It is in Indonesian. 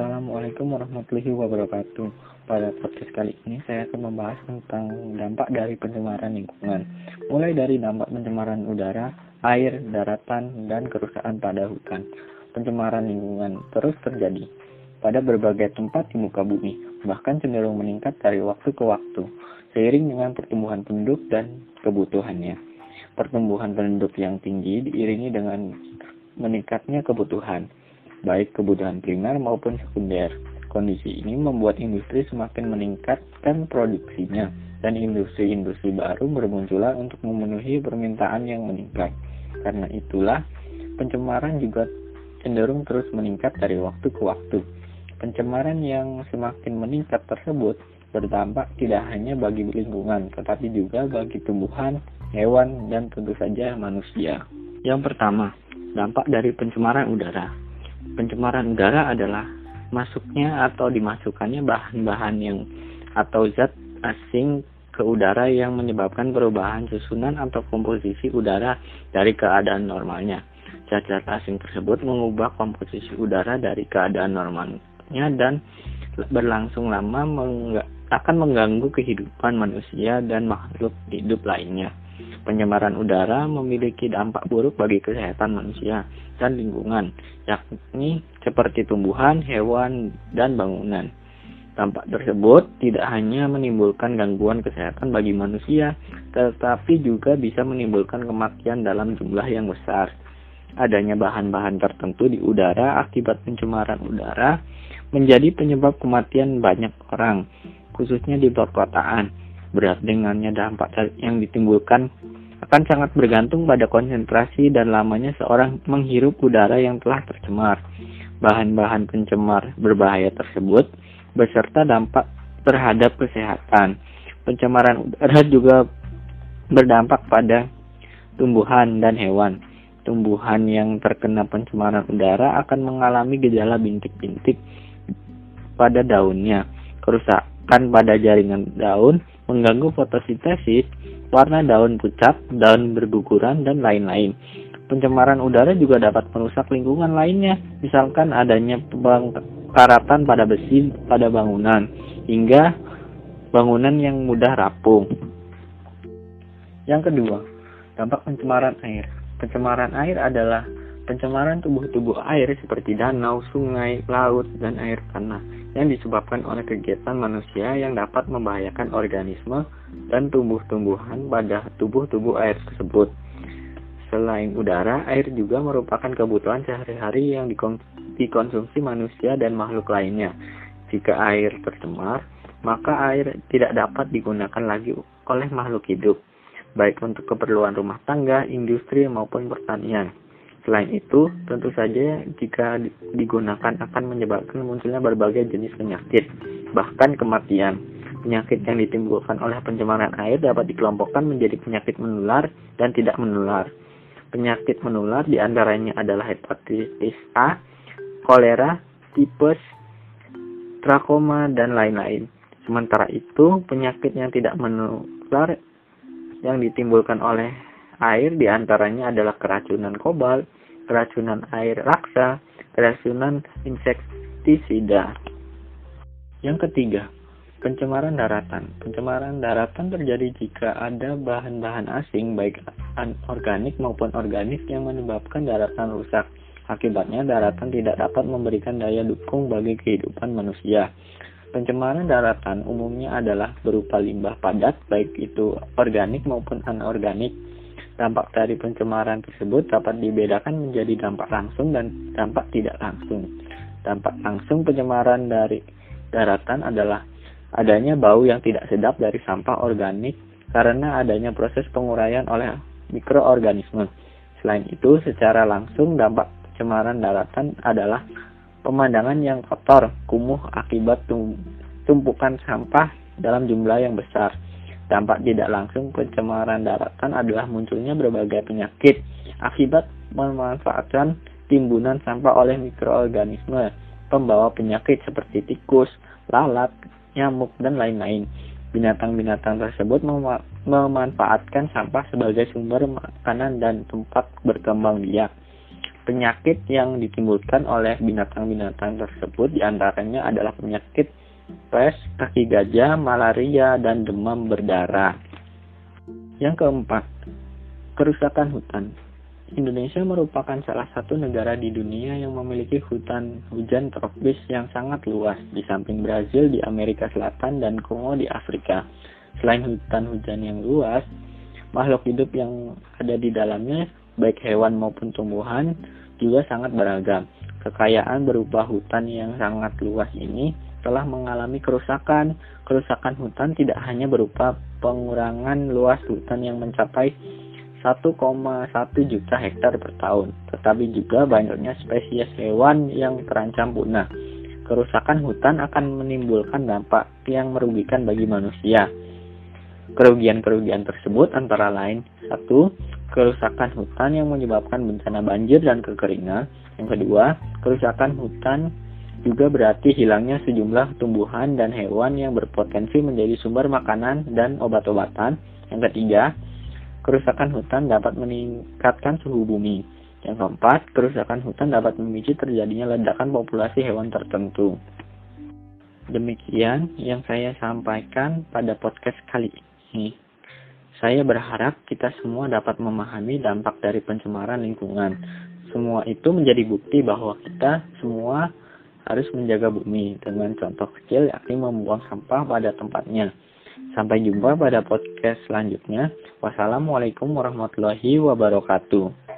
Assalamualaikum warahmatullahi wabarakatuh. Pada podcast kali ini saya akan membahas tentang dampak dari pencemaran lingkungan. Mulai dari dampak pencemaran udara, air, daratan, dan kerusakan pada hutan. Pencemaran lingkungan terus terjadi pada berbagai tempat di muka bumi, bahkan cenderung meningkat dari waktu ke waktu, seiring dengan pertumbuhan penduduk dan kebutuhannya. Pertumbuhan penduduk yang tinggi diiringi dengan meningkatnya kebutuhan baik kebutuhan primer maupun sekunder. Kondisi ini membuat industri semakin meningkatkan produksinya dan industri-industri baru bermunculan untuk memenuhi permintaan yang meningkat. Karena itulah pencemaran juga cenderung terus meningkat dari waktu ke waktu. Pencemaran yang semakin meningkat tersebut berdampak tidak hanya bagi lingkungan, tetapi juga bagi tumbuhan, hewan, dan tentu saja manusia. Yang pertama, dampak dari pencemaran udara. Pencemaran udara adalah masuknya atau dimasukkannya bahan-bahan yang atau zat asing ke udara yang menyebabkan perubahan susunan atau komposisi udara dari keadaan normalnya. Zat-zat asing tersebut mengubah komposisi udara dari keadaan normalnya dan berlangsung lama akan mengganggu kehidupan manusia dan makhluk hidup lainnya. Pencemaran udara memiliki dampak buruk bagi kesehatan manusia dan lingkungan, yakni seperti tumbuhan, hewan, dan bangunan. Dampak tersebut tidak hanya menimbulkan gangguan kesehatan bagi manusia, tetapi juga bisa menimbulkan kematian dalam jumlah yang besar. Adanya bahan-bahan tertentu di udara akibat pencemaran udara menjadi penyebab kematian banyak orang, khususnya di perkotaan berat dengannya dampak yang ditimbulkan akan sangat bergantung pada konsentrasi dan lamanya seorang menghirup udara yang telah tercemar. Bahan-bahan pencemar berbahaya tersebut beserta dampak terhadap kesehatan. Pencemaran udara juga berdampak pada tumbuhan dan hewan. Tumbuhan yang terkena pencemaran udara akan mengalami gejala bintik-bintik pada daunnya, kerusakan pada jaringan daun, mengganggu fotosintesis, warna daun pucat, daun berguguran, dan lain-lain. Pencemaran udara juga dapat merusak lingkungan lainnya, misalkan adanya karatan pada besi pada bangunan, hingga bangunan yang mudah rapung. Yang kedua, dampak pencemaran air. Pencemaran air adalah pencemaran tubuh-tubuh air seperti danau, sungai, laut, dan air tanah yang disebabkan oleh kegiatan manusia yang dapat membahayakan organisme dan tumbuh-tumbuhan pada tubuh-tubuh air tersebut. Selain udara, air juga merupakan kebutuhan sehari-hari yang dikonsumsi manusia dan makhluk lainnya. Jika air tercemar, maka air tidak dapat digunakan lagi oleh makhluk hidup, baik untuk keperluan rumah tangga, industri, maupun pertanian. Selain itu, tentu saja jika digunakan akan menyebabkan munculnya berbagai jenis penyakit, bahkan kematian. Penyakit yang ditimbulkan oleh pencemaran air dapat dikelompokkan menjadi penyakit menular dan tidak menular. Penyakit menular di antaranya adalah hepatitis A, kolera, tipes, trakoma, dan lain-lain. Sementara itu, penyakit yang tidak menular yang ditimbulkan oleh air di antaranya adalah keracunan kobalt, keracunan air raksa, keracunan insektisida. Yang ketiga, pencemaran daratan. Pencemaran daratan terjadi jika ada bahan-bahan asing baik anorganik maupun organik yang menyebabkan daratan rusak. Akibatnya daratan tidak dapat memberikan daya dukung bagi kehidupan manusia. Pencemaran daratan umumnya adalah berupa limbah padat baik itu organik maupun anorganik Dampak dari pencemaran tersebut dapat dibedakan menjadi dampak langsung dan dampak tidak langsung. Dampak langsung pencemaran dari daratan adalah adanya bau yang tidak sedap dari sampah organik karena adanya proses penguraian oleh mikroorganisme. Selain itu, secara langsung dampak pencemaran daratan adalah pemandangan yang kotor, kumuh akibat tumpukan sampah dalam jumlah yang besar. Dampak tidak langsung pencemaran daratan adalah munculnya berbagai penyakit akibat memanfaatkan timbunan sampah oleh mikroorganisme pembawa penyakit seperti tikus, lalat, nyamuk, dan lain-lain. Binatang-binatang tersebut mem memanfaatkan sampah sebagai sumber makanan dan tempat berkembang biak. Penyakit yang ditimbulkan oleh binatang-binatang tersebut di antaranya adalah penyakit pes, kaki gajah, malaria, dan demam berdarah. Yang keempat, kerusakan hutan. Indonesia merupakan salah satu negara di dunia yang memiliki hutan hujan tropis yang sangat luas, di samping Brazil di Amerika Selatan dan Kongo di Afrika. Selain hutan hujan yang luas, makhluk hidup yang ada di dalamnya, baik hewan maupun tumbuhan, juga sangat beragam. Kekayaan berupa hutan yang sangat luas ini telah mengalami kerusakan. Kerusakan hutan tidak hanya berupa pengurangan luas hutan yang mencapai 1,1 juta hektar per tahun, tetapi juga banyaknya spesies hewan yang terancam punah. Kerusakan hutan akan menimbulkan dampak yang merugikan bagi manusia. Kerugian-kerugian tersebut antara lain satu, kerusakan hutan yang menyebabkan bencana banjir dan kekeringan. Yang kedua, kerusakan hutan juga berarti hilangnya sejumlah tumbuhan dan hewan yang berpotensi menjadi sumber makanan dan obat-obatan. Yang ketiga, kerusakan hutan dapat meningkatkan suhu bumi. Yang keempat, kerusakan hutan dapat memicu terjadinya ledakan populasi hewan tertentu. Demikian yang saya sampaikan pada podcast kali ini. Saya berharap kita semua dapat memahami dampak dari pencemaran lingkungan. Semua itu menjadi bukti bahwa kita semua harus menjaga bumi dengan contoh kecil yakni membuang sampah pada tempatnya. Sampai jumpa pada podcast selanjutnya. Wassalamualaikum warahmatullahi wabarakatuh.